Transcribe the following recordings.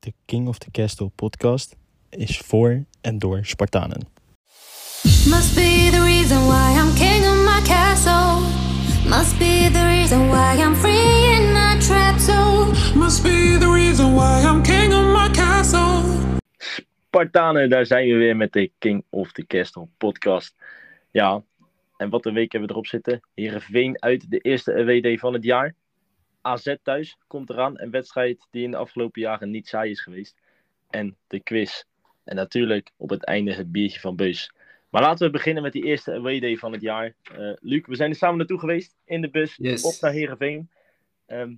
De King of the Castle podcast is voor en door Spartanen. Must be the reason why I'm king of my castle. Must be the reason why I'm free in my trap zone. Must be the reason why I'm king of my castle. Spartanen, daar zijn we weer met de King of the Castle podcast. Ja, en wat een week hebben we erop zitten. Heerenveen uit de eerste WD van het jaar. AZ thuis komt eraan. Een wedstrijd die in de afgelopen jaren niet saai is geweest. En de quiz. En natuurlijk op het einde het biertje van Beus. Maar laten we beginnen met die eerste WD van het jaar. Eh Luc, we zijn er samen naartoe geweest in de bus Yes. op naar Heerenveen. Ehm,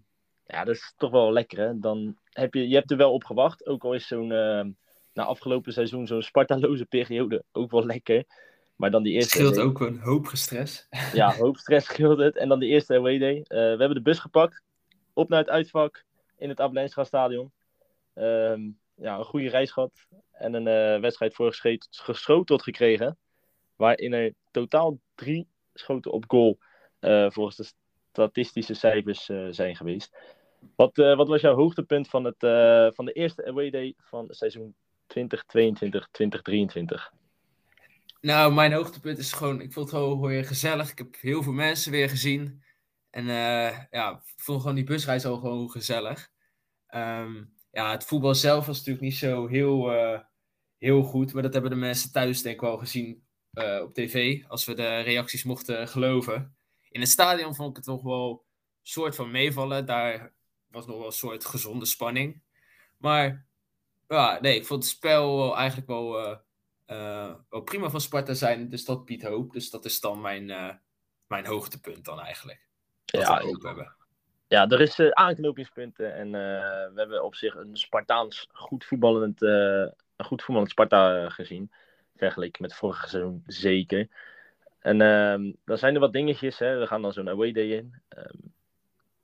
ja, dat is toch wel lekker hè. Dan heb je, je hebt er wel op gewacht. Ook al is zo'n, ehm, na afgelopen seizoen zo'n Spartaloze periode ook wel lekker. Maar dan die Het eerste... scheelt WD ook een hoop gestres. ja, hoop stress scheelt het. En dan de eerste away day. Eh, we hebben de bus gepakt. Op naar het uitvak in het Abelijnstra stadion. Ehm, ja, een goede reis gehad. En een eh, wedstrijd voor geschoteld gekregen. Waarin er totaal drie schoten op goal eh, volgens de statistische cijfers eh, zijn geweest. Wat, wat was jouw hoogtepunt van, het, van de eerste away day van seizoen 2022-2023? Nou, mijn hoogtepunt is gewoon, ik vond het gewoon gezellig. Ik heb heel veel mensen weer gezien. En eh, ja, vond gewoon die busreis al gewoon gezellig. Ehm, ja, het voetbal zelf was natuurlijk niet zo heel, eh, heel goed. Maar dat hebben de mensen thuis denk ik wel gezien eh, op tv. Als we de reacties mochten geloven. In het stadion vond ik het toch wel soort van meevallen. Daar was nog wel een soort gezonde spanning. Maar ja, nee, ik vond het spel wel eigenlijk wel... wel prima van Sparta zijn, dus dat biedt hoop. Dus dat is dan mijn, mijn hoogtepunt dan eigenlijk. Dat Ja, we hebben. Ja, er is eh, aanknopingspunten en eh, we hebben op zich een Spartaans goed voetballend, eh, een goed voetballend Sparta gezien. Vergeleken met vorig seizoen zeker. En ehm, dan zijn er wat dingetjes, hè. we gaan dan zo'n away day in. Ehm,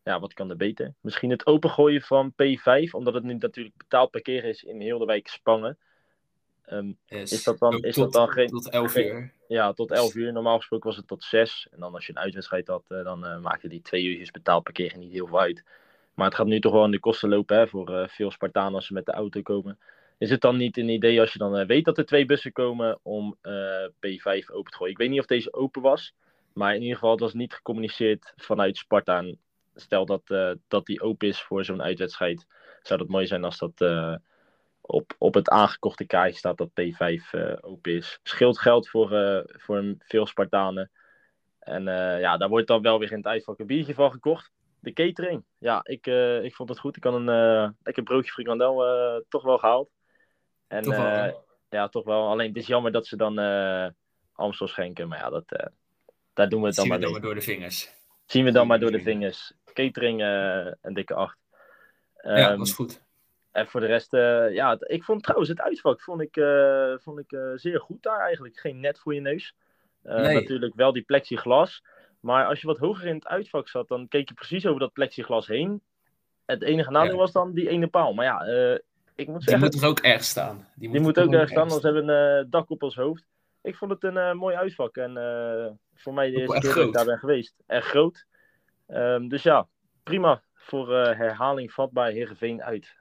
ja, wat kan er beter? Misschien het opengooien van P5, omdat het nu natuurlijk betaald parkeren is in heel de wijk Spangen. Ehm, Yes. Is dat dan- Ook is tot, dat dan geen- Tot 11 geen- uur. ja, tot 11 uur. Normaal gesproken was het tot 6. En dan als je een uitwedstrijd had, eh, dan eh, maakte die twee uurtjes betaald parkeren niet heel veel uit. Maar het gaat nu toch wel in de kosten lopen hè, voor eh, veel Spartanen als ze met de auto komen. Is het dan niet een idee als je dan weet dat er twee bussen komen om eh, P5 open te gooien? Ik weet niet of deze open was. Maar in ieder geval, het was niet gecommuniceerd vanuit Sparta. En stel dat, dat die open is voor zo'n uitwedstrijd. Zou dat mooi zijn als dat op, op het aangekochte kaartje staat dat P5 eh, open is. Scheelt geld voor, eh, voor veel Spartanen. En eh, ja, daar wordt dan wel weer in het uitvak een biertje van gekocht. De catering. Ja, ik, ik vond het goed. Ik had een eh, lekker broodje frikandel toch wel gehaald. En Toch wel, hè? ja, toch wel. Alleen het is jammer dat ze dan Amstel schenken. Maar ja, dat, daar doen we het dan Zien we dan maar door de vingers. Zien we dan maar door de vingers. Catering een dikke acht. ja, Ehm, was goed. En voor de rest, eh, ja, ik vond trouwens het uitvak vond ik, eh, vond ik eh, zeer goed daar eigenlijk. Geen net voor je neus. Eh, Nee. Natuurlijk wel die plexiglas. Maar als je wat hoger in het uitvak zat, dan keek je precies over dat plexiglas heen. Het enige nadeel Ja. was dan die ene paal. Maar ja, eh, ik moet Die zeggen, moet er ook erg staan. Die moet, die moet ook toch ergens staan, anders hebben we een eh, dak op ons hoofd. Ik vond het een eh, mooi uitvak. En eh, voor mij de eerste keer dat ik daar ben geweest. Erg groot. Ehm, dus ja, prima voor eh, herhaling vatbaar Heerenveen uit.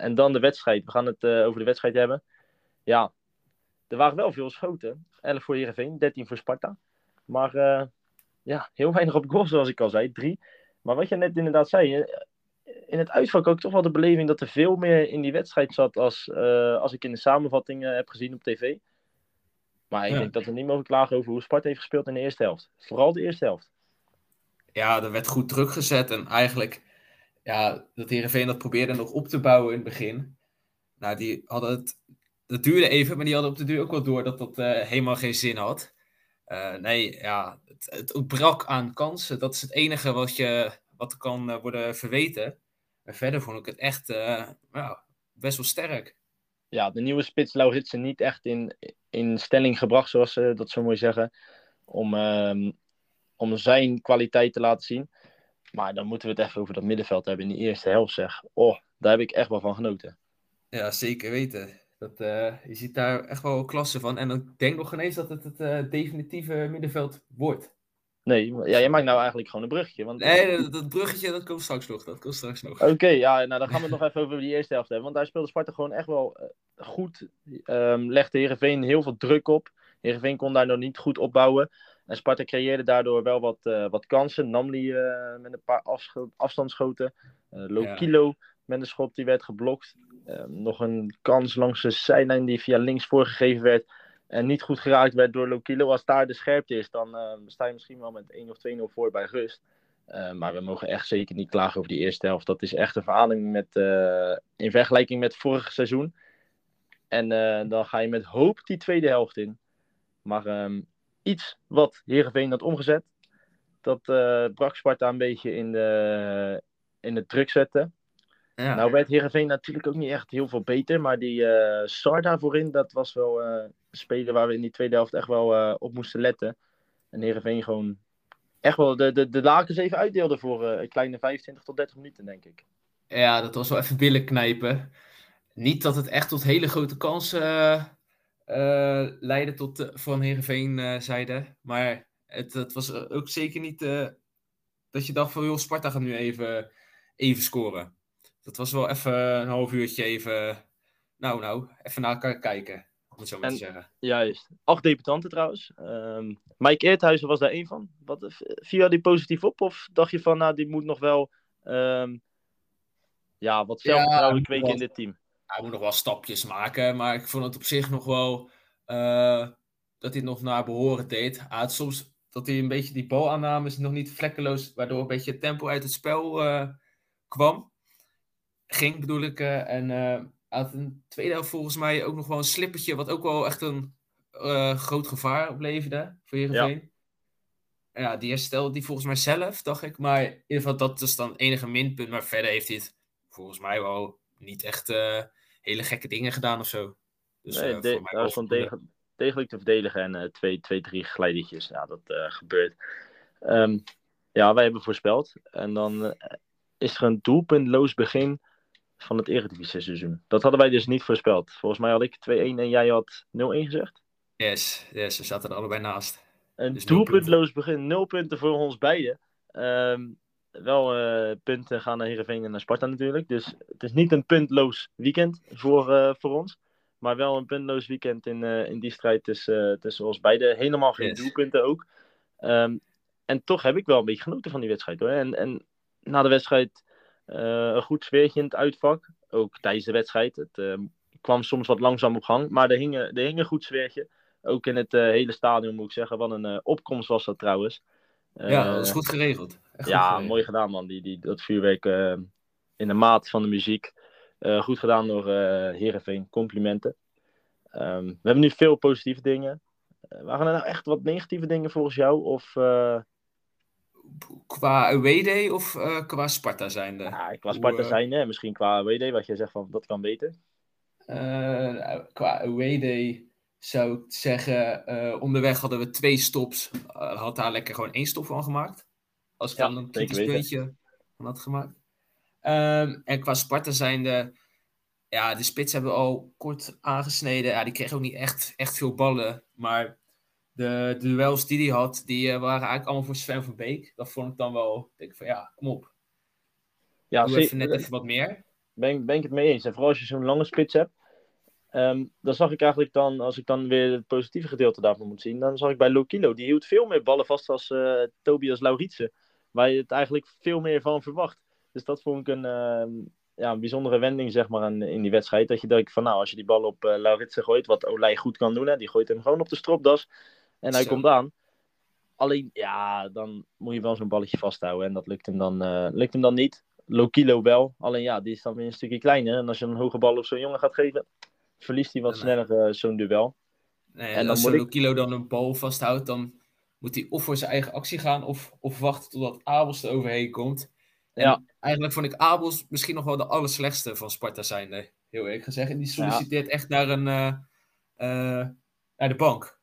En dan de wedstrijd. We gaan het eh, over de wedstrijd hebben. Ja, er waren wel veel schoten. 11 voor Heerenveen, 13 voor Sparta. Maar eh, ja, heel weinig op goal zoals ik al zei. Drie. Maar wat je net inderdaad zei. eh, In het uitvak ook toch wel de beleving dat er veel meer in die wedstrijd zat als, als ik in de samenvatting heb gezien op tv. Maar ik Ja. denk dat we niet mogen klagen over hoe Sparta heeft gespeeld in de eerste helft. Vooral de eerste helft. Ja, er werd goed druk gezet. En eigenlijk, ja, dat Heerenveen dat probeerde nog op te bouwen in het begin. Nou, die hadden het... Dat duurde even, maar die hadden op de duur ook wel door dat dat eh, helemaal geen zin had. Eh, nee, ja, het, het ontbrak aan kansen. Dat is het enige wat, je, wat kan eh, worden verweten. Maar verder vond ik het echt ja, best wel sterk. ja, de nieuwe spits Lauritsen niet echt in, in stelling gebracht, zoals ze dat zo mooi zeggen. Om, ehm, om zijn kwaliteit te laten zien. Maar dan moeten we het even over dat middenveld hebben in de eerste helft, zeg. Oh, daar heb ik echt wel van genoten. Ja, zeker weten. Dat, eh, je ziet daar echt wel klasse van. En ik denk nog geen eens dat het het eh, definitieve middenveld wordt. Nee, ja, jij maakt nou eigenlijk gewoon een bruggetje. Want... Nee, dat, dat bruggetje, dat komt straks nog. Dat komt straks nog. Oké, ja, nou dan gaan we het nog even over die eerste helft hebben. Want daar speelde Sparta gewoon echt wel eh, goed. Ehm legde Heerenveen heel veel druk op. Heerenveen kon daar nog niet goed opbouwen. En Sparta creëerde daardoor wel wat, eh, wat kansen. Namli eh, met een paar afstandsschoten. Eh Lokilo met een schot die werd geblokt. Nog een kans langs de zijlijn die via links voorgegeven werd. En niet goed geraakt werd door Lokilo. Als daar de scherpte is, dan sta je misschien wel met 1 of 2-0 voor bij rust. Maar we mogen echt zeker niet klagen over die eerste helft. Dat is echt een verhaling met, in vergelijking met vorig seizoen. En dan ga je met hoop die tweede helft in. Maar ehm, iets wat Heerenveen had omgezet. Dat eh, brak Sparta een beetje in de, in de druk zetten. Ja. Nou werd Heerenveen natuurlijk ook niet echt heel veel beter. Maar die eh Sarda voorin, dat was wel eh, een speler waar we in die tweede helft echt wel op moesten letten. En Heerenveen gewoon echt wel de, de, de lakens even uitdeelde voor een kleine 25 tot 30 minuten, denk ik. Ja, dat was wel even billen knijpen. Niet dat het echt tot hele grote kansen eh, leidde tot de, van Heerenveen eh zijde. Maar het, het was ook zeker niet eh, dat je dacht van, joh, Sparta gaat nu even, even scoren. Dat was wel even een half uurtje even, nou nou, even naar elkaar kijken. Om het zo maar En- te zeggen. Juist. Acht debutanten trouwens. Ehm Mike Eerthuizen was daar één van. Wat, viel jou die positief op? Of dacht je van, nou, die moet nog wel ehm, ja, wat Ja, zelfvertrouwen kweken wel. in dit team? Hij moet nog wel stapjes maken, maar ik vond het op zich nog wel eh, dat hij het nog naar behoren deed. Hij had soms dat hij een beetje die balaannames nog niet vlekkeloos, waardoor een beetje tempo uit het spel eh, kwam. Ging bedoel ik. eh, en hij had een tweede helft volgens mij ook nog wel een slippertje, wat ook wel echt een groot gevaar opleverde voor Heerenveen. Ja. die herstelde die volgens mij zelf, dacht ik. Maar in ieder geval, dat is dan het enige minpunt. Maar verder heeft hij het volgens mij wel niet echt hele gekke dingen gedaan of zo. Dus nee, eh, de- voor mij dat was voldoende. degelijk, te verdedigen en eh, twee, twee, drie glijdertjes. Ja, dat eh, gebeurt. Ehm, ja, wij hebben voorspeld. En dan is er een doelpuntloos begin van het Eredivisie seizoen. Dat hadden wij dus niet voorspeld. Volgens mij had ik 2-1 en jij had 0-1 gezegd. Yes, yes, ze zaten er allebei naast. Een Dus doelpuntloos begin, nul punten voor ons beiden. Ehm, wel eh, punten gaan naar Heerenveen en naar Sparta natuurlijk. Dus het is niet een puntloos weekend voor, eh, voor ons. Maar wel een puntloos weekend in, eh, in die strijd tussen, tussen ons beiden. Helemaal geen Yes. doelpunten ook. Ehm, en toch heb ik wel een beetje genoten van die wedstrijd hoor. En, en na de wedstrijd een goed sfeertje in het uitvak. Ook tijdens de wedstrijd. Het eh, kwam soms wat langzaam op gang. Maar er hing, er hing een goed sfeertje. Ook in het hele stadion moet ik zeggen. Wat een opkomst was dat trouwens. Ja, Eh, dat is goed geregeld. Echt goed ja, geregeld. mooi gedaan man. Die, die, dat vuurwerk eh, in de maat van de muziek. Eh, goed gedaan door eh Heerenveen. Complimenten. Ehm, we hebben nu veel positieve dingen. Waren er nou echt wat negatieve dingen volgens jou? Of Qua away day of qua Sparta zijnde? ja, qua Sparta zijn, hè? misschien qua WD, wat jij zegt van dat kan beter. Eh, qua away zou ik zeggen, eh, onderweg hadden we twee stops. Eh, had daar lekker gewoon één stop van gemaakt. Als ik Ja, dan een kritisch puntje van had gemaakt. Ehm, en qua Sparta zijnde, ja, de spits hebben we al kort aangesneden. Ja, die kreeg ook niet echt, echt veel ballen. Maar de duels die hij had, die eh, waren eigenlijk allemaal voor Sven van Beek. Dat vond ik dan wel, denk ik van ja, kom op. Ja, Doe even net even wat meer. ben, ben ik het mee eens. En vooral als je zo'n lange spits hebt. Ehm, dan zag ik eigenlijk dan, als ik dan weer het positieve gedeelte daarvan moet zien, dan zag ik bij Lokilo. Die hield veel meer ballen vast als eh, Tobias Lauritsen. Waar je het eigenlijk veel meer van verwacht. Dus dat vond ik een, ehm, ja, een bijzondere wending zeg maar, in, in die wedstrijd. Dat je denkt van nou, als je die bal op eh Lauritsen gooit, wat Olij goed kan doen. Hè, die gooit hem gewoon op de stropdas. En hij Zo. komt aan. Alleen, ja, dan moet je wel zo'n balletje vasthouden. En dat lukt hem dan, eh, lukt hem dan niet. Lokilo wel. Alleen ja, die is dan weer een stukje kleiner. En als je een hoge bal op zo'n jongen gaat geven, verliest hij wat sneller eh, zo'n duel. Nee, En als ik- kilo dan een bal vasthoudt, dan moet hij of voor zijn eigen actie gaan of, of wachten totdat Abels er overheen komt. En Ja. eigenlijk vond ik Abels misschien nog wel de allerslechtste van Sparta zijnde, heel eerlijk gezegd. En die solliciteert echt naar, een, eh, eh, naar de bank.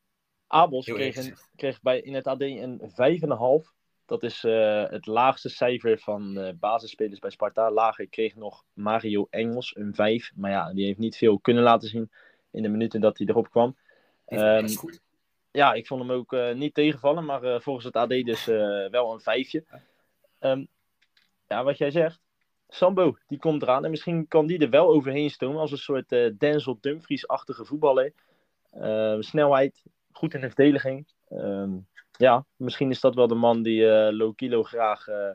Abels kreeg, een, kreeg bij, in het AD een 5,5. Dat is eh, het laagste cijfer van eh, basisspelers bij Sparta. Lager kreeg nog Mario Engels, een 5. Maar ja, die heeft niet veel kunnen laten zien in de minuten dat hij erop kwam. Best goed. ja, ik vond hem ook eh, niet tegenvallen, maar volgens het AD dus wel een vijfje. Ehm, ja, wat jij zegt, Sambo, die komt eraan en misschien kan die er wel overheen stomen als een soort Denzel Dumfries-achtige voetballer. Ehm, snelheid, goed in de verdediging. Ehm, ja, misschien is dat wel de man die eh Low Kilo graag eh,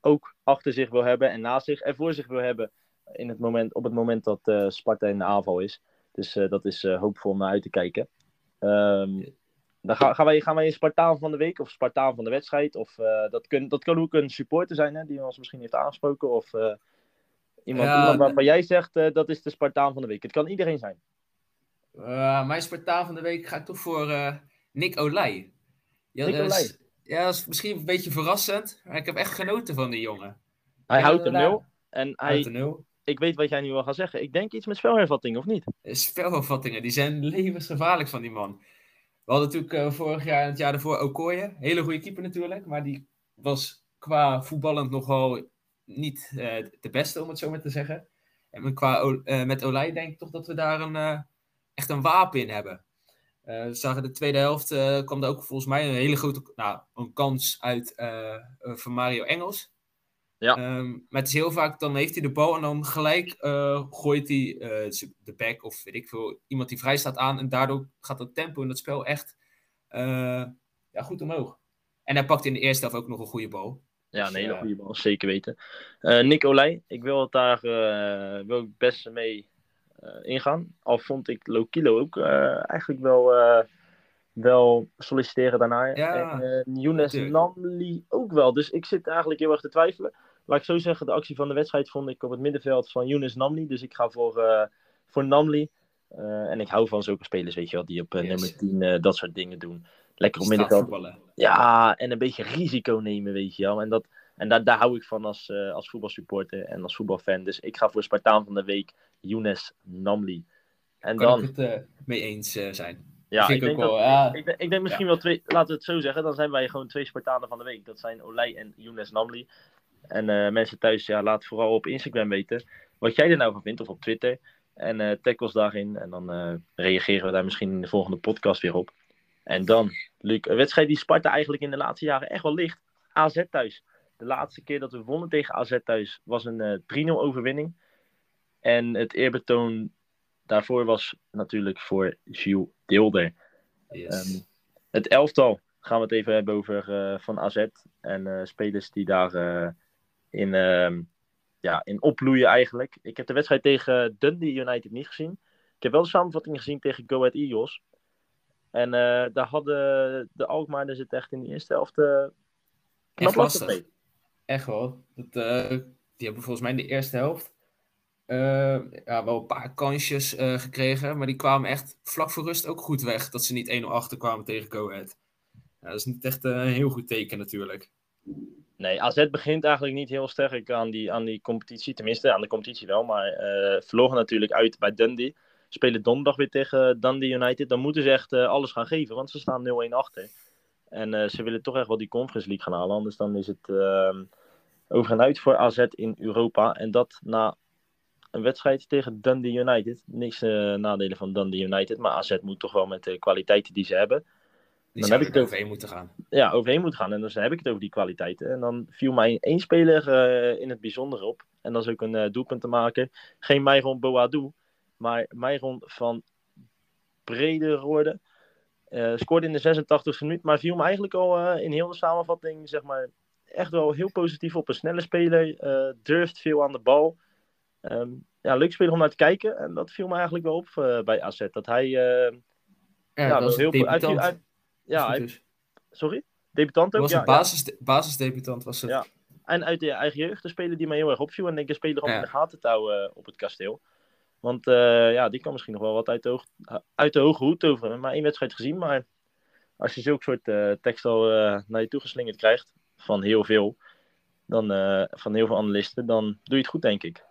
ook achter zich wil hebben en naast zich en voor zich wil hebben in het moment, op het moment dat eh, Sparta in de aanval is. Dus eh, dat is eh, hoopvol om naar uit te kijken. Ehm, dan ga- gaan, wij, gaan wij een Spartaan van de week of Spartaan van de wedstrijd? Of, eh, dat, kun, dat kan ook een supporter zijn hè, die ons misschien heeft aangesproken. Of eh, iemand, Ja, iemand waarvan jij zegt eh, dat is de Spartaan van de week. Het kan iedereen zijn. Eh, mijn Spartaan van de week ga ik toch voor eh, Nick Olij. Ja, dat is- Olij. Ja, dat is misschien een beetje verrassend. Maar ik heb echt genoten van die jongen. Hij houdt de inderdaad. nul. En hij, de nul. ik weet wat jij nu wil gaan zeggen. Ik denk iets met spelhervatting, of niet? Spelopvattingen, die zijn levensgevaarlijk van die man. We hadden natuurlijk eh, vorig jaar en het jaar daarvoor Okoye. Hele goede keeper natuurlijk. Maar die was qua voetballend nogal niet eh, de beste, om het zo maar te zeggen. En met- qua, eh, met Olij denk ik toch dat we daar een, eh, echt een wapen in hebben. Eh, we zagen de tweede helft, eh, kwam er ook volgens mij een hele grote nou, een kans uit eh, van Mario Engels. Ja. Ehm, maar het is heel vaak, dan heeft hij de bal en dan gelijk gooit hij de back of weet ik veel, iemand die vrij staat aan. En daardoor gaat het tempo in het spel echt ja, goed omhoog. En hij pakt in de eerste helft ook nog een goede bal. Ja, Dus, een hele goede bal, zeker weten. Nick Olij, ik wil het daar wil ik best mee ingaan. Al vond ik Lokilo ook eh, eigenlijk wel, eh, wel solliciteren daarnaar. Ja, en eh Younes. Namli ook wel. Dus ik zit eigenlijk heel erg te twijfelen. Laat ik zo zeggen, de actie van de wedstrijd vond ik op het middenveld van Younes Namli. Dus ik ga voor, eh, voor Namli. Eh, en ik hou van zulke spelers, weet je wel, die op eh, Yes. nummer 10 eh, dat soort dingen doen. Lekker op middenveld. Ja, en een beetje risico nemen, weet je wel. En, dat, en daar, daar hou ik van als, eh, als voetbalsupporter en als voetbalfan. Dus ik ga voor Spartaan van de week, Younes Namli. En Kan dan, ik het eh, mee eens eh, zijn. ja, ik ik denk, dat, wel, ja. ik, ik denk misschien wel twee, laten we het zo zeggen, dan zijn wij gewoon twee Spartanen van de week. Dat zijn Olij en Younes Namli. En eh, mensen thuis, ja, laat vooral op Instagram weten wat jij er nou van vindt, of op Twitter. En eh tag ons daarin. En dan reageren we daar misschien in de volgende podcast weer op. En dan, Luc, een wedstrijd die Sparta eigenlijk in de laatste jaren echt wel ligt. AZ thuis. De laatste keer dat we wonnen tegen AZ thuis was een eh 3-0 overwinning. En het eerbetoon daarvoor was natuurlijk voor Gilles Deelder. Yes. Ehm, het elftal gaan we het even hebben over eh, van AZ. En eh, spelers die daar eh, in, ehm, ja, in opbloeien eigenlijk. Ik heb de wedstrijd tegen Dundee United niet gezien. Ik heb wel de samenvatting gezien tegen Go Ahead Eagles. En daar hadden de Alkmaarders het echt in de eerste helft knap Echt lastig mee. Echt wel. Dat, die hebben volgens mij in de eerste helft eh, ja, wel een paar kansjes eh, gekregen. Maar die kwamen echt vlak voor rust ook goed weg. Dat ze niet 1-0 achter kwamen tegen Go Ahead. Ja, dat is niet echt eh, een heel goed teken natuurlijk. Nee, AZ begint eigenlijk niet heel sterk aan die, aan die competitie. Tenminste, aan de competitie wel. Maar eh verloren natuurlijk uit bij Dundee. Spelen donderdag weer tegen Dundee United. Dan moeten ze echt alles gaan geven, want ze staan 0-1 achter. En ze willen toch echt wel die Conference League gaan halen. Anders dan is het ehm, over en uit voor AZ in Europa. En dat na een wedstrijd tegen Dundee United. Niks eh, nadelen van Dundee United. Maar AZ moet toch wel met de kwaliteiten die ze hebben Die Dan heb ik er het overheen moeten gaan. ja, overheen moet gaan. En dus dan heb ik het over die kwaliteiten. En dan viel mij één speler eh, in het bijzonder op. En dat is ook een eh, doelpunt te maken. Geen Myron Boadou, maar Myron van Brederode. Scoorde in de 86e minuut, maar viel me eigenlijk al in heel de samenvatting zeg maar, echt wel heel positief op. Een snelle speler, durft veel aan de bal. Ehm, ja, leuk speler om naar te kijken. En dat viel me eigenlijk wel op eh, bij AZ. Dat hij... eh, Ja, ja, dat was heel een uit- debutant. uit- ja, is. sorry? Debutant ook? was ja, een ja. basis, basisdebutant. Was het. Ja. En uit de eigen jeugd, de speler die mij heel erg opviel. En ik een speler om Ja. in de gaten te houden eh, op het kasteel. Want eh, ja, die kan misschien nog wel wat uit de, hoog, uit de hoge hoed toveren. Maar één wedstrijd gezien. Maar als je zulke soort tekst al naar je toe geslingerd krijgt. Van heel veel. Dan, van heel veel analisten. Dan doe je het goed, denk ik.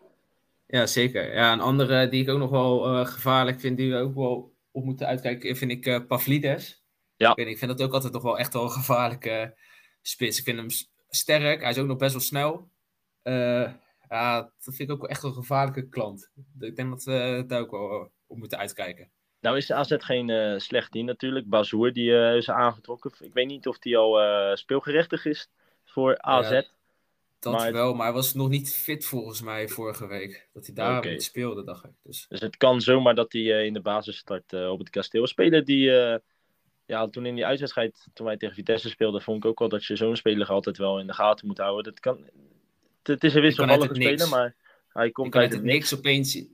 Ja, zeker. Ja, een andere die ik ook nog wel eh, gevaarlijk vind, die we ook wel op moeten uitkijken, vind ik eh, Pavlidis. Ja. Ik, weet niet, ik vind dat ook altijd nog wel echt wel een gevaarlijke spits. Ik vind hem sterk, hij is ook nog best wel snel. Eh, ja, dat vind ik ook wel echt een gevaarlijke klant. Ik denk dat we daar ook wel op moeten uitkijken. Nou is AZ geen slecht team natuurlijk. Bazoer die is aangetrokken. Ik weet niet of die al eh, speelgerechtig is voor AZ. Ja, Dat Maar- wel, maar hij was nog niet fit volgens mij vorige week. Dat hij daar niet speelde, dacht ik. Dus Dus het kan zomaar dat hij eh, in de basis start eh, op het kasteel. Speler die, eh, ja, toen in die uitwedstrijd, toen wij tegen Vitesse speelden, vond ik ook wel dat je zo'n speler altijd wel in de gaten moet houden. Dat kan, het, is een wisselvallige speler, maar hij komt uit het niks. opeens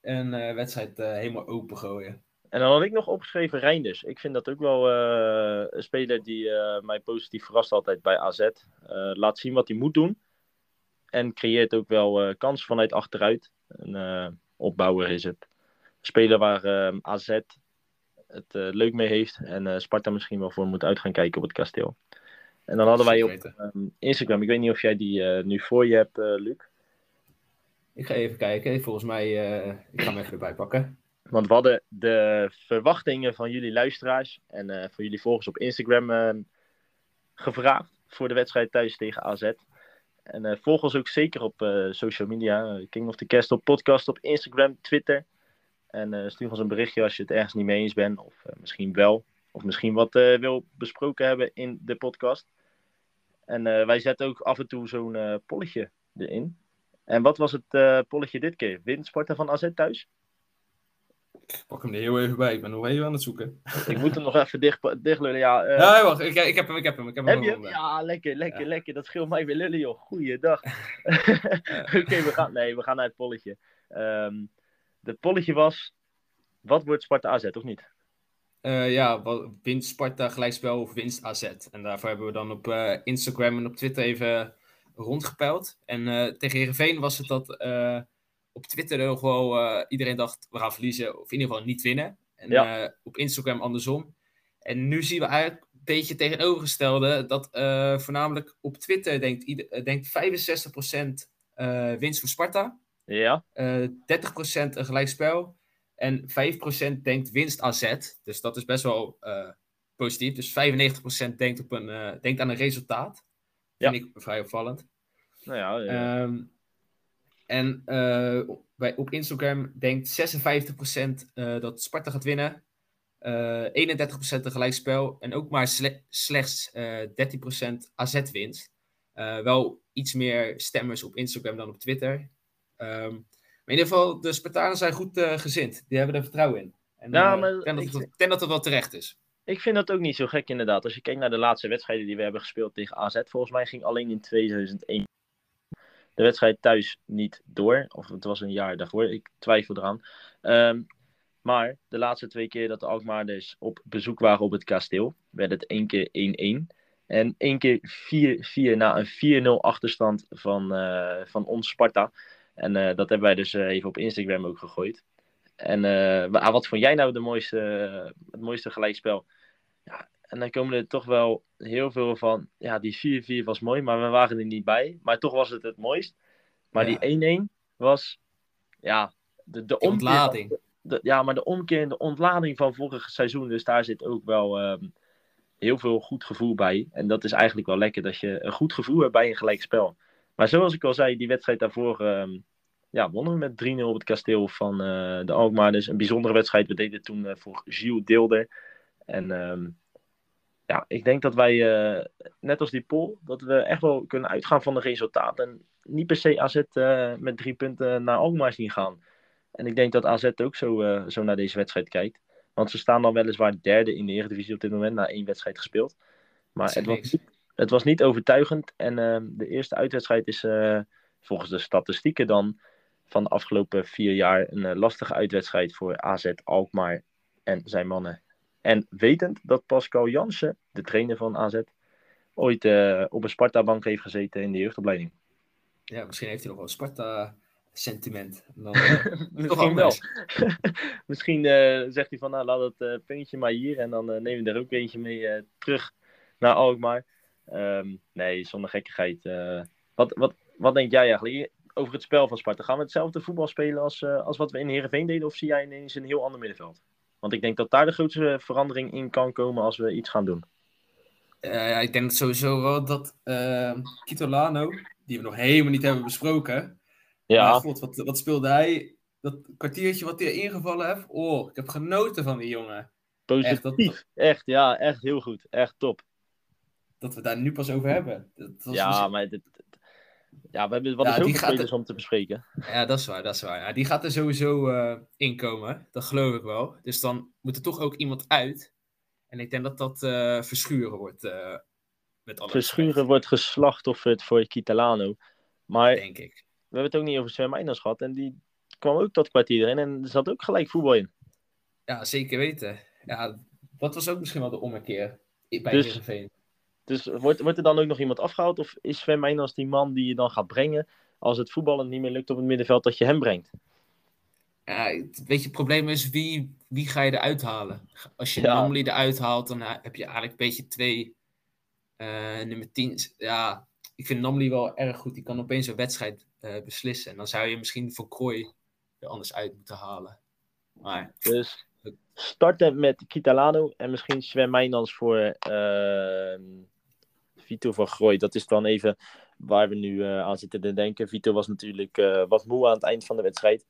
een wedstrijd helemaal open gooien. En dan had ik nog opgeschreven Reinders. Ik vind dat ook wel een speler die mij positief verrast altijd bij AZ. Laat zien wat hij moet doen. En creëert ook wel eh kansen vanuit achteruit. Een eh, opbouwer is het. Een speler waar eh, AZ het eh, leuk mee heeft. En eh, Sparta misschien wel voor moet uit gaan kijken op het kasteel. En dan hadden wij op ehm, Instagram, ik weet niet of jij die eh, nu voor je hebt, eh, Luc. Ik ga even kijken. Volgens mij, eh, ik ga hem even erbij pakken. Want we hadden de verwachtingen van jullie luisteraars en eh van jullie volgers op Instagram eh, gevraagd voor de wedstrijd thuis tegen AZ. En eh, volg ons ook zeker op eh, social media. eh, King of the Castle podcast op Instagram, Twitter. En stuur ons een berichtje als je het ergens niet mee eens bent. Of misschien wel. Of misschien wat wil besproken hebben in de podcast. En wij zetten ook af en toe zo'n polletje erin. En wat was het polletje dit keer? Wint van AZ thuis? Ik pak hem er heel even bij. Ik ben nog even aan het zoeken. Ik moet hem nog even dicht, dichtlullen. Ja, eh, Ja, wacht. Ik, ik heb hem, ik heb hem. Ik heb hem heb je hem? Ja, lekker, lekker, Ja. lekker. Dat scheelt mij weer lullen, joh. Goeiedag. Oké, we gaan, nee, we gaan naar het polletje. Ehm het polletje was, wat wordt Sparta AZ, of niet? Eh, ja, wat- winst Sparta gelijkspel of winst AZ. En daarvoor hebben we dan op eh, Instagram en op Twitter even rondgepeild. En tegen Heerenveen was het dat op Twitter nog wel eh, iedereen dacht we gaan verliezen of in ieder geval niet winnen. En Ja. eh, op Instagram andersom. En nu zien we eigenlijk een beetje tegenovergestelde dat eh, voornamelijk op Twitter denkt, ieder, denkt 65% eh, winst voor Sparta. Ja, Eh 30% een gelijkspel. En 5% denkt winst AZ. Dus dat is best wel positief. Dus 95% denkt, op een, denkt aan een resultaat. Ja. Vind ik vrij opvallend. nou ja. ja. Ehm, en eh, op- bij, op Instagram denkt 56% eh, dat Sparta gaat winnen. Eh 31% een gelijkspel. En ook maar sle- slechts eh 13% AZ winst. Eh, wel iets meer stemmers op Instagram dan op Twitter. Ehm, maar in ieder geval, de Spartanen zijn goed eh, gezind. Die hebben er vertrouwen in. En Ja, eh, maar ik denk dat, het, denk dat het wel terecht is. Ik vind dat ook niet zo gek inderdaad. Als je kijkt naar de laatste wedstrijden die we hebben gespeeld tegen AZ, volgens mij ging alleen in 2001 de wedstrijd thuis niet door. Of het was een jaar daarvoor, ik twijfel eraan. Ehm, maar de laatste twee keer dat de Alkmaarders op bezoek waren op het kasteel, werd het één keer 1-1. En één keer 4-4 na een 4-0 achterstand van, eh, van ons Sparta. En eh, dat hebben wij dus eh, even op Instagram ook gegooid. En wa- wat vond jij nou de mooiste, het mooiste gelijkspel? Ja, en dan komen er toch wel heel veel van. Ja, die 4-4 was mooi, maar we waren er niet bij. Maar toch was het het mooist. Maar Ja. die 1-1 was. Ja, de, de ontlading. de- ja, maar de omkeer en de ontlading van vorig seizoen. Dus daar zit ook wel ehm, heel veel goed gevoel bij. En dat is eigenlijk wel lekker dat je een goed gevoel hebt bij een gelijk spel. Maar zoals ik al zei, die wedstrijd daarvoor. ehm, ja, wonnen we met 3-0 op het kasteel van eh, de Alkmaarders. Een bijzondere wedstrijd. We deden toen eh, voor Gilles Deelder. En ehm, ja, ik denk dat wij, eh, net als die poll, dat we echt wel kunnen uitgaan van de resultaten. En niet per se AZ eh, met drie punten naar Alkmaar zien gaan. En ik denk dat AZ ook zo, eh, zo naar deze wedstrijd kijkt. Want ze staan dan weliswaar derde in de Eredivisie op dit moment, na één wedstrijd gespeeld. Maar het was, niet, het was niet overtuigend. En de eerste uitwedstrijd is volgens de statistieken dan van de afgelopen vier jaar een lastige uitwedstrijd voor AZ Alkmaar en zijn mannen. En wetend dat Pascal Jansen, de trainer van AZ, ooit eh, op een Sparta-bank heeft gezeten in de jeugdopleiding. Ja, misschien heeft hij nog wel een Sparta-sentiment. Misschien wel. Misschien zegt hij van, nou, laat het eh, puntje maar hier. En dan eh, nemen we er ook eentje mee terug naar Alkmaar. Ehm, nee, zonder gekkigheid. wat, wat, wat denk jij eigenlijk over het spel van Sparta? Gaan we hetzelfde voetbal spelen als, als wat we in Heerenveen deden? Of zie jij ineens een heel ander middenveld? Want ik denk dat daar de grootste verandering in kan komen als we iets gaan doen. Eh, ja, ik denk sowieso wel dat eh Kitolano, die we nog helemaal niet hebben besproken. Maar god, wat, wat speelde hij dat kwartiertje wat hij ingevallen heeft. Oh, ik heb genoten van die jongen. Positief. dat- Echt, ja, echt heel goed. Echt top. Dat we daar nu pas over hebben. Dat was Ja, misschien- maar dit, ja, we hebben wat Ja, ook om te bespreken. ja, dat is waar, dat is waar. Ja, die gaat er sowieso eh inkomen. Dat geloof ik wel. Dus dan moet er toch ook iemand uit. En ik denk dat dat eh, verschuren wordt. eh, met alle Verschuren wordt geslachtofferd voor Kitalano. Maar respect, denk ik. we hebben het ook niet over Sven Meijners gehad. En die kwam ook dat kwartier erin. En er zat ook gelijk voetbal in. Ja, zeker weten. Ja, dat was ook misschien wel de ommekeer bij Dus- Heerenveen. Dus wordt, wordt er dan ook nog iemand afgehaald? Of is Sven Meijners die man die je dan gaat brengen... als het voetballen niet meer lukt op het middenveld, dat je hem brengt? Ja, het, weet je, het probleem is wie, wie ga je eruit halen? Als je Ja. Namely eruit haalt, dan heb je eigenlijk een beetje twee eh, nummer 10. Ja, ik vind Namely wel erg goed. Die kan opeens een wedstrijd eh, beslissen. En dan zou je misschien voor Krooi er anders uit moeten halen. Maar Dus starten met Kitalano en misschien Sven Meijnans voor ehm Vito van Grooi. Dat is dan even waar we nu eh, aan zitten te denken. Vito was natuurlijk eh, wat moe aan het eind van de wedstrijd.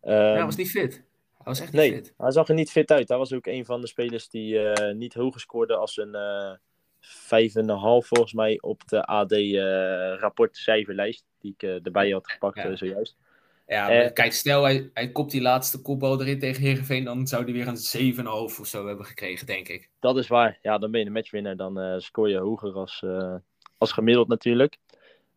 Ehm, ja, hij was niet fit. Hij was echt niet nee, fit. hij zag er niet fit uit. Hij was ook een van de spelers die eh, niet hoger scoorde als een eh 5,5 volgens mij op de AD-rapportcijferlijst. die ik erbij had gepakt Ja. zojuist. Ja, Eh, kijk, stel hij, hij kopt die laatste kopbal erin tegen Heerenveen, dan zou hij weer een 7,5 of zo hebben gekregen, denk ik. Dat is waar. Ja, dan ben je een matchwinner. Dan eh, scoor je hoger als, eh, als gemiddeld natuurlijk.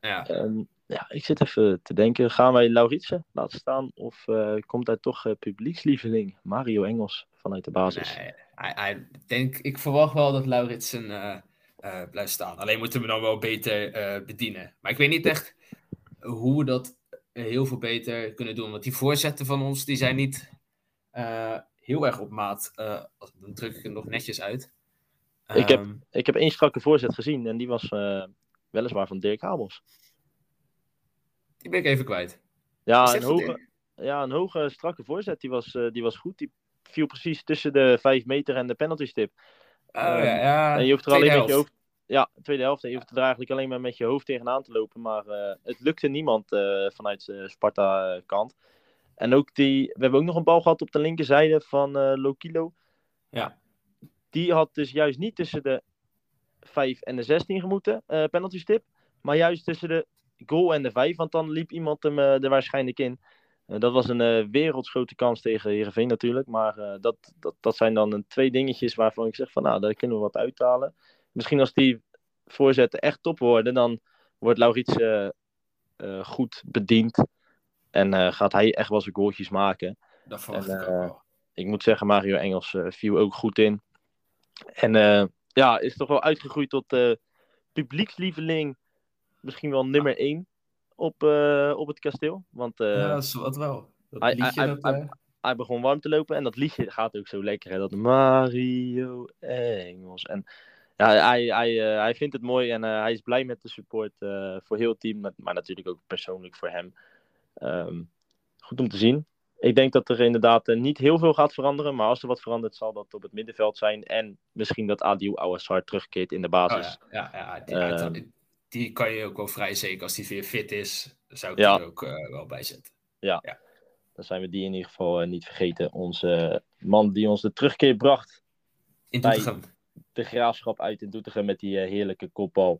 Ja, Ehm, ja, ik zit even te denken. Gaan wij Lauritsen laten staan? Of komt daar toch publiekslieveling Mario Engels vanuit de basis? nee, hij, hij, denk, ik verwacht wel dat Lauritsen blijft staan. Alleen moeten we hem dan wel beter bedienen. Maar ik weet niet echt hoe dat heel veel beter kunnen doen. Want die voorzetten van ons, die zijn niet eh, heel erg op maat. Eh, dan druk ik het nog netjes uit. Ik heb- Ehm, Ik heb één strakke voorzet gezien en die was eh, weliswaar van Dirk Habels. die ben ik even kwijt. Ja, een hoge, ja, een hoge strakke voorzet. Die was, die was goed. Die viel precies tussen de 5 meter en de penalty stip. Oh, Ehm, ja, ja, En je hoeft er alleen met je helft. Ja, tweede helft. Je hoeft er eigenlijk alleen maar met je hoofd tegenaan te lopen. Maar eh, het lukte niemand eh, vanuit de Sparta-kant. En ook die. We hebben ook nog een bal gehad op de linkerzijde van eh Lokilo. Ja. Die had dus juist niet tussen de 5 en de 16 gemoeten, eh penalty stip. Maar juist tussen de goal en de 5. Want dan liep iemand hem eh, er waarschijnlijk in. Eh, dat was een eh wereldsgrote kans tegen Heerenveen natuurlijk. Maar eh, dat, dat, dat zijn dan een twee dingetjes waarvan ik zeg van nou, daar kunnen we wat uithalen. Misschien als die voorzetten echt top worden, dan wordt Laurits eh, eh, goed bediend. En eh, gaat hij echt wel zijn goaltjes maken. Dat verwacht En, ik ook wel. Ik moet zeggen, Mario Engels viel ook goed in. En ja, is toch wel uitgegroeid tot publiekslieveling. Misschien wel nummer 1 op, op het kasteel. Want ja, dat is wat wel. Dat hij- liedje, hij- dat, hij- hij begon warm te lopen. En dat liedje gaat ook zo lekker. Hè? Dat Mario Engels. En ja, hij, hij, eh, hij vindt het mooi en eh, hij is blij met de support eh, voor heel het team. Maar, maar natuurlijk ook persoonlijk voor hem. Ehm, goed om te zien. Ik denk dat er inderdaad niet heel veel gaat veranderen. Maar als er wat verandert, zal dat op het middenveld zijn. En misschien dat Adil Ouassar terugkeert in de oh, basis. ja, ja, ja, die, Ehm. die kan je ook wel vrij zeker. Als die weer fit is, zou ik Ja. er ook wel bij zetten. Dan zijn we die in ieder geval niet vergeten. Onze man die ons de terugkeer bracht In Doetinchem. De graafschap uit in Doetinchem met die eh, heerlijke kopbal.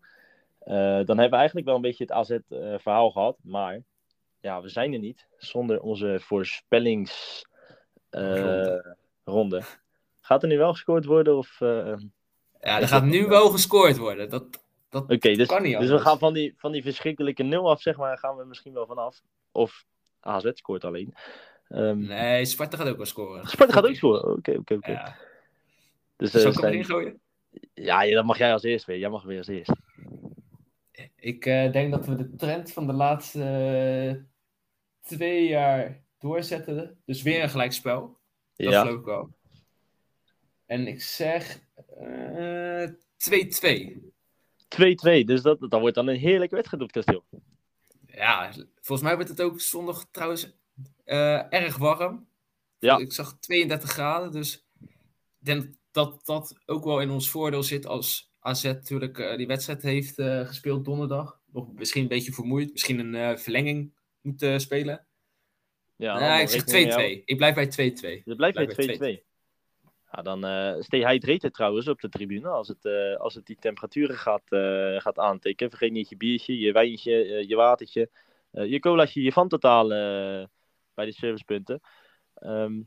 Eh, dan hebben we eigenlijk wel een beetje het AZ-verhaal gehad. Maar ja, we zijn er niet zonder onze voorspellingsronde. ronde. Gaat er nu wel gescoord worden? Of, eh, Ja, er gaat nu wel gescoord worden. Dat, dat dus, kan niet dus we anders. gaan van die, van die verschrikkelijke nul af, zeg maar, gaan we misschien wel vanaf. Of AZ scoort alleen. Ehm Nee, Sparta gaat ook wel scoren. Sparta gaat ook scoren. Oké, oké, oké. Ja. Dus, Zal ik hem erin gooien? Ja, dat mag jij als eerst weer. Jij mag weer als eerst. Ik eh, denk dat we de trend van de laatste eh, twee jaar doorzetten. Dus weer een gelijkspel. Dat ja, geloof ik wel. En ik zeg eh, 2-2. 2-2. Dus dat, dat wordt dan een heerlijke wedstrijd op het kasteel. Ja, volgens mij wordt het ook zondag trouwens eh, erg warm. Ja. Ik zag 32 graden, dus ik denk dat dat ook wel in ons voordeel zit als AZ natuurlijk eh, die wedstrijd heeft eh, gespeeld donderdag. Nog misschien een beetje vermoeid, misschien een eh, verlenging moet spelen. Ja, allemaal ik zeg 2-2. rekening mee houden. Ik blijf bij 2-2. Je blijft Blijf bij bij 2-2. Ja, dan uh, stay hydrated trouwens op de tribune als het, als het die temperaturen gaat, gaat aantikken. Vergeet niet je biertje, je wijntje, je watertje, je colaatje, je van totaal bij de servicepunten. Ehm,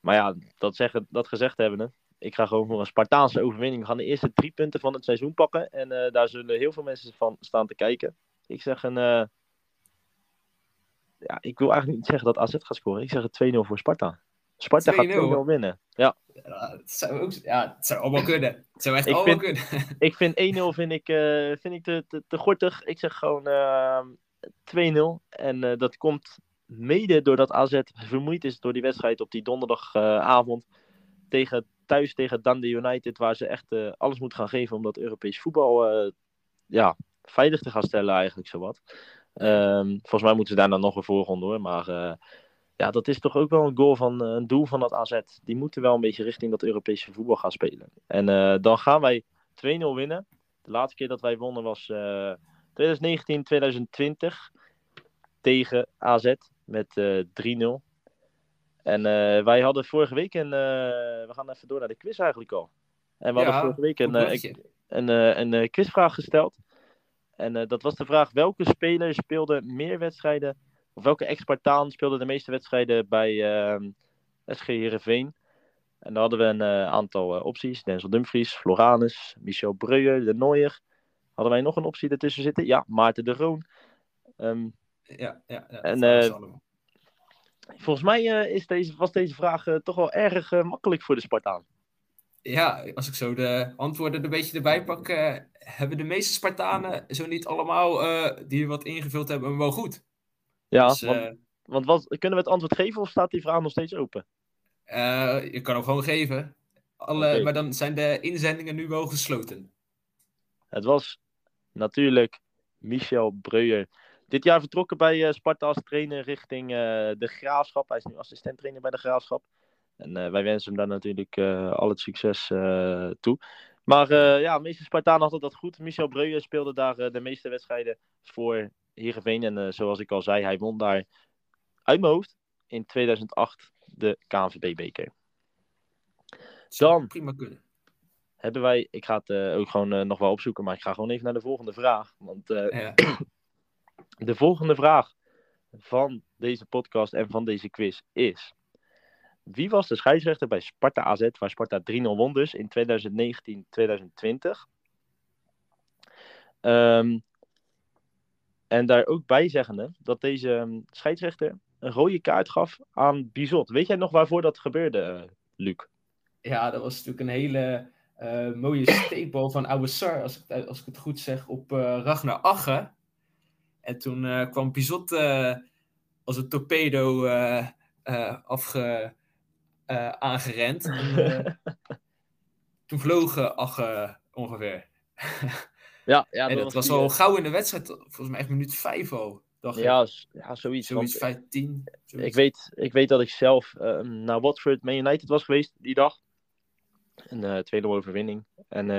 maar ja, dat, zeggen, dat gezegd hebbende, ik ga gewoon voor een Spartaanse overwinning. We gaan de eerste drie punten van het seizoen pakken en eh, daar zullen heel veel mensen van staan te kijken. Ik zeg een... eh, ja, ik wil eigenlijk niet zeggen dat AZ gaat scoren. Ik zeg een 2-0 voor Sparta. Sparta gaat 2-0? 2-0 winnen. Ja, Ja, het zou ook, ja, het zou allemaal kunnen. Het zou echt Ik allemaal vind- kunnen. ik vind 1-0 vind ik, eh, vind ik te, te, te gortig. Ik zeg gewoon eh, 2-0. En eh, dat komt mede doordat AZ vermoeid is door die wedstrijd op die donderdagavond. tegen, thuis tegen Dundee United. Waar ze echt eh, alles moeten gaan geven om dat Europees voetbal eh, ja, veilig te gaan stellen eigenlijk zowat. Ehm volgens mij moeten ze daar dan nog een voorronde hoor. Maar eh, ja, dat is toch ook wel een goal van een doel van dat AZ. Die moeten wel een beetje richting dat Europese voetbal gaan spelen. En dan gaan wij 2-0 winnen. De laatste keer dat wij wonnen was eh 2019, 2020 tegen AZ met eh 3-0. En eh, wij hadden vorige week een. eh, we gaan even door naar de quiz eigenlijk al. En we Ja, hadden vorige week een, eh, een, een quizvraag gesteld. En dat was de vraag: welke speler speelde meer wedstrijden? Of welke ex-Spartaan speelde de meeste wedstrijden bij SG Heerenveen? En dan hadden we een aantal opties: Denzel Dumfries, Floranus, Michel Breuer, De Nooier. Hadden wij nog een optie ertussen zitten? Ja, Maarten de Roon. Ehm, Ja, ja, ja. En, waren ze eh, allemaal. Volgens mij eh, is deze, was deze vraag eh, toch wel erg eh, makkelijk voor de Spartaan. Ja, als ik zo de antwoorden er een beetje erbij pak, hebben de meeste Spartanen, zo niet allemaal, die wat ingevuld hebben, hem wel goed. Ja, dus, want, want wat, kunnen we het antwoord geven of staat die vraag nog steeds open? je kan hem gewoon geven. Alle. Maar dan zijn de inzendingen nu wel gesloten. Het was natuurlijk Michel Breuer. Dit jaar vertrokken bij eh, Sparta als trainer richting eh, de Graafschap. Hij is nu assistent trainer bij de Graafschap. En eh, wij wensen hem daar natuurlijk al het succes toe. Maar ja, de meeste Spartanen hadden dat goed. Michel Breuer speelde daar de meeste wedstrijden voor Heerenveen. En zoals ik al zei, hij won daar uit mijn hoofd in 2008 de KNVB-beker. Dan. Prima kunnen. Hebben wij, ik ga het ook gewoon nog wel opzoeken, maar ik ga gewoon even naar de volgende vraag. Want Ja. De volgende vraag van deze podcast en van deze quiz is: Wie was de scheidsrechter bij Sparta AZ, waar Sparta 3-0 won dus in 2019-2020? Ehm, en daar ook bij zeggende dat deze ehm, scheidsrechter een rode kaart gaf aan Bizot. Weet jij nog waarvoor dat gebeurde, Luc? ja, dat was natuurlijk een hele eh, mooie steekbal van Sar, als ik, als ik het goed zeg, op eh, Ragnar Ache. En toen eh, kwam Bizot eh, als een torpedo eh, afge, aangerend. En, toen vloog eh, Ache ongeveer. Ja, ja en dat was al gauw in de wedstrijd, volgens mij echt minuut vijf al. Dacht. Ja, ja, zoiets. zoiets 15. Ik weet, ik weet dat ik zelf eh, naar Watford Man United was geweest die dag. Een 2-0 overwinning. En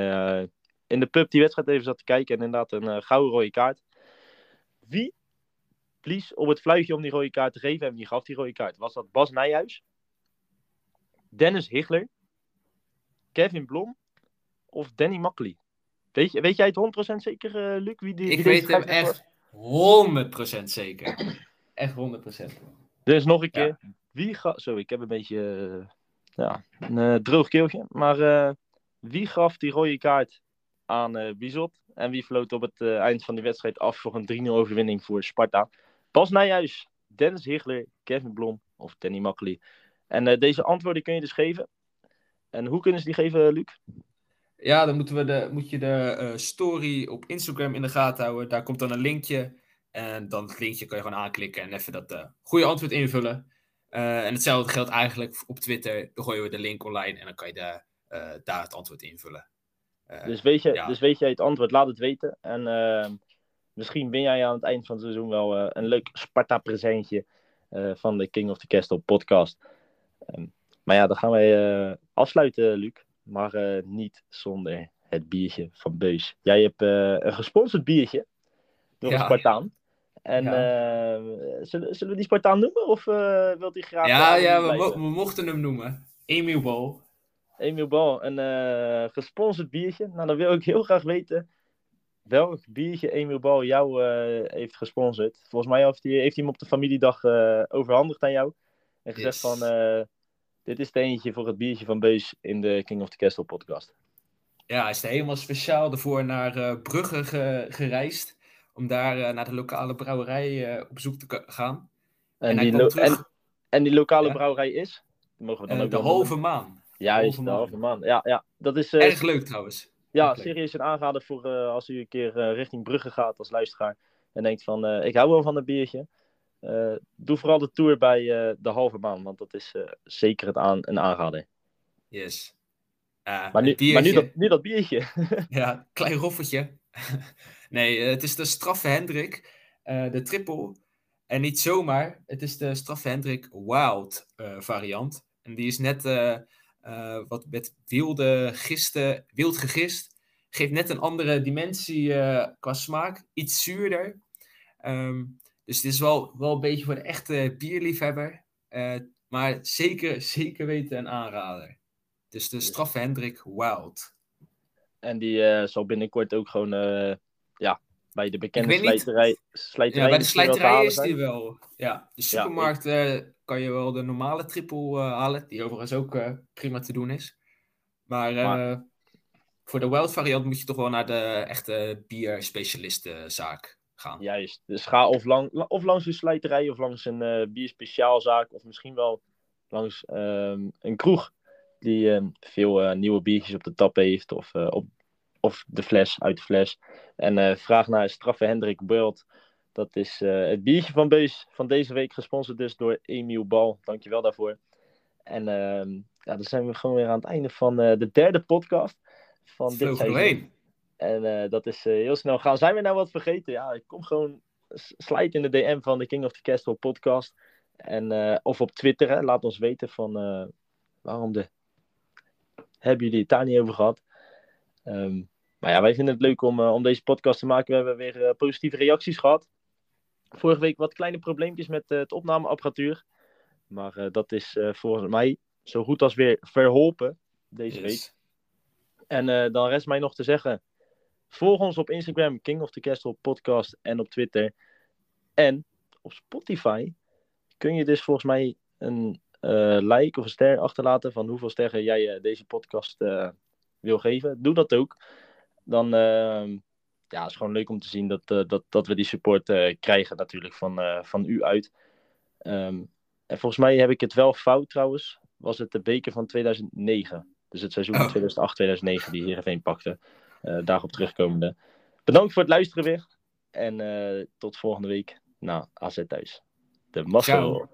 in de pub die wedstrijd even zat te kijken en inderdaad een gouden rode kaart. Wie blies op het fluitje om die rode kaart te geven en wie gaf die rode kaart? Was dat Bas Nijhuis? Dennis Higler? Kevin Blom? Of Danny Makkely? Weet, je, weet jij het 100% zeker, eh, Luc? Wie die, Ik wie weet hem echt 100% zeker. Echt 100%. Dus nog een Ja. keer. Wie gaf... Zo, ik heb een beetje eh, ja, een eh, droog keeltje. Maar eh, wie gaf die rode kaart aan eh Bizot? En wie floot op het eh, eind van die wedstrijd af voor een 3-0 overwinning voor Sparta? Bas Nijhuis, Dennis Higler, Kevin Blom of Danny Makkely. En eh, deze antwoorden kun je dus geven. En hoe kunnen ze die geven, Luc? Ja, dan moeten we de, moet je de story op Instagram in de gaten houden. Daar komt dan een linkje. En dan het linkje kan je gewoon aanklikken en even dat goede antwoord invullen. En hetzelfde geldt eigenlijk op Twitter. Dan gooien we de link online en dan kan je eh, daar het antwoord invullen. Eh, Dus weet, je, ja. dus weet jij het antwoord, laat het weten. En eh, misschien win jij aan het eind van het seizoen wel eh, een leuk Sparta-presentje eh, van de King of the Castle podcast. Ehm, maar ja, dan gaan wij afsluiten, Luc. Maar niet zonder het biertje van Beus. Jij hebt een gesponsord biertje door een Ja. Spartaan. En eh, zullen, zullen we die Spartaan noemen? Of wilt hij graag... Ja, ja we, blijven? mo- we mochten hem noemen. Emiel Bol. Emiel Bal, een eh, gesponsord biertje. Nou, dan wil ik heel graag weten welk biertje Emiel Bal jou eh, heeft gesponsord. Volgens mij heeft hij, heeft hij hem op de familiedag eh, overhandigd aan jou. En gezegd Yes. van, dit is de eentje voor het biertje van Beus in de King of the Castle podcast. Ja, hij is er helemaal speciaal ervoor naar Brugge ge- gereisd. Om daar naar de lokale brouwerij op zoek te gaan. En, die, terug. en, en die lokale Ja. brouwerij is? Mogen we dan ook de. Juist, de Maan. halve man. Ja, ja, dat is... eh, Erg leuk trouwens. Ja, leuk. serieus een aanrader voor eh, als u een keer eh, richting Brugge gaat als luisteraar. En denkt van, eh, ik hou wel van een biertje. Eh, doe vooral de tour bij eh, de halve maan, want dat is eh, zeker het aan, een aanrader. Yes. Eh, Maar nu, maar nu, dat, nu dat biertje. Ja, klein roffeltje. nee, het is de straffe Hendrik, eh, de triple. En niet zomaar, het is de straffe Hendrik Wild eh, variant. En die is net eh, wat met wilde gisten, wild gegist. Geeft net een andere dimensie eh, qua smaak. Iets zuurder. Ehm, dus het is wel, wel een beetje voor de echte bierliefhebber. Eh, maar zeker, zeker weten een aanrader. Dus de straffe Hendrik Wild. En die zal binnenkort ook gewoon ja, bij de bekende slijterij, slijterij. Ja, bij de slijterij is die wel. Ja, de supermarkt eh, kan je wel de normale triple eh, halen, die overigens ook eh, prima te doen is. Maar, eh, Maar- voor de wild variant moet je toch wel naar de echte bierspecialistenzaak gaan. Juist. Dus ga of, lang, of langs een slijterij of langs een bierspeciaalzaak of misschien wel langs ehm, een kroeg die ehm, veel nieuwe biertjes op de tap heeft of, op, of de fles uit de fles. En vraag naar Straffe Hendrik Beult. Dat is eh, het biertje van Beus van deze week gesponsord dus door Emiel Bal. Dankjewel daarvoor. En ehm, ja, dan zijn we gewoon weer aan het einde van eh, de derde podcast van dit Vloog er seizoen. En eh, dat is heel snel gaan. Zijn we nou wat vergeten? Ja, ik kom gewoon slijt in de DM van de King of the Castle podcast. En, of op Twitter, hè. laat ons weten van waarom de... Hebben jullie het daar niet over gehad? Ehm, maar ja, wij vinden het leuk om, om deze podcast te maken. We hebben weer positieve reacties gehad. Vorige week wat kleine probleempjes met eh, het opnameapparatuur. Maar eh, dat is eh, volgens mij zo goed als weer verholpen deze week. En dan rest mij nog te zeggen. Volg ons op Instagram, King of the Castle podcast en op Twitter. En op Spotify kun je dus volgens mij een like of een ster achterlaten van hoeveel sterren jij deze podcast wil geven. Doe dat ook. Dan uh, ja, het is gewoon leuk om te zien dat, uh, dat, dat we die support uh, krijgen natuurlijk van, uh, van u uit. Um, en volgens mij heb ik het wel fout trouwens. Was het de beker van 2009. Dus het seizoen Oh. 2008-2009 die Heerenveen pakte. Uh, daarop terugkomende. Bedankt voor het luisteren weer. En uh, tot volgende week na AZ thuis. De Massa.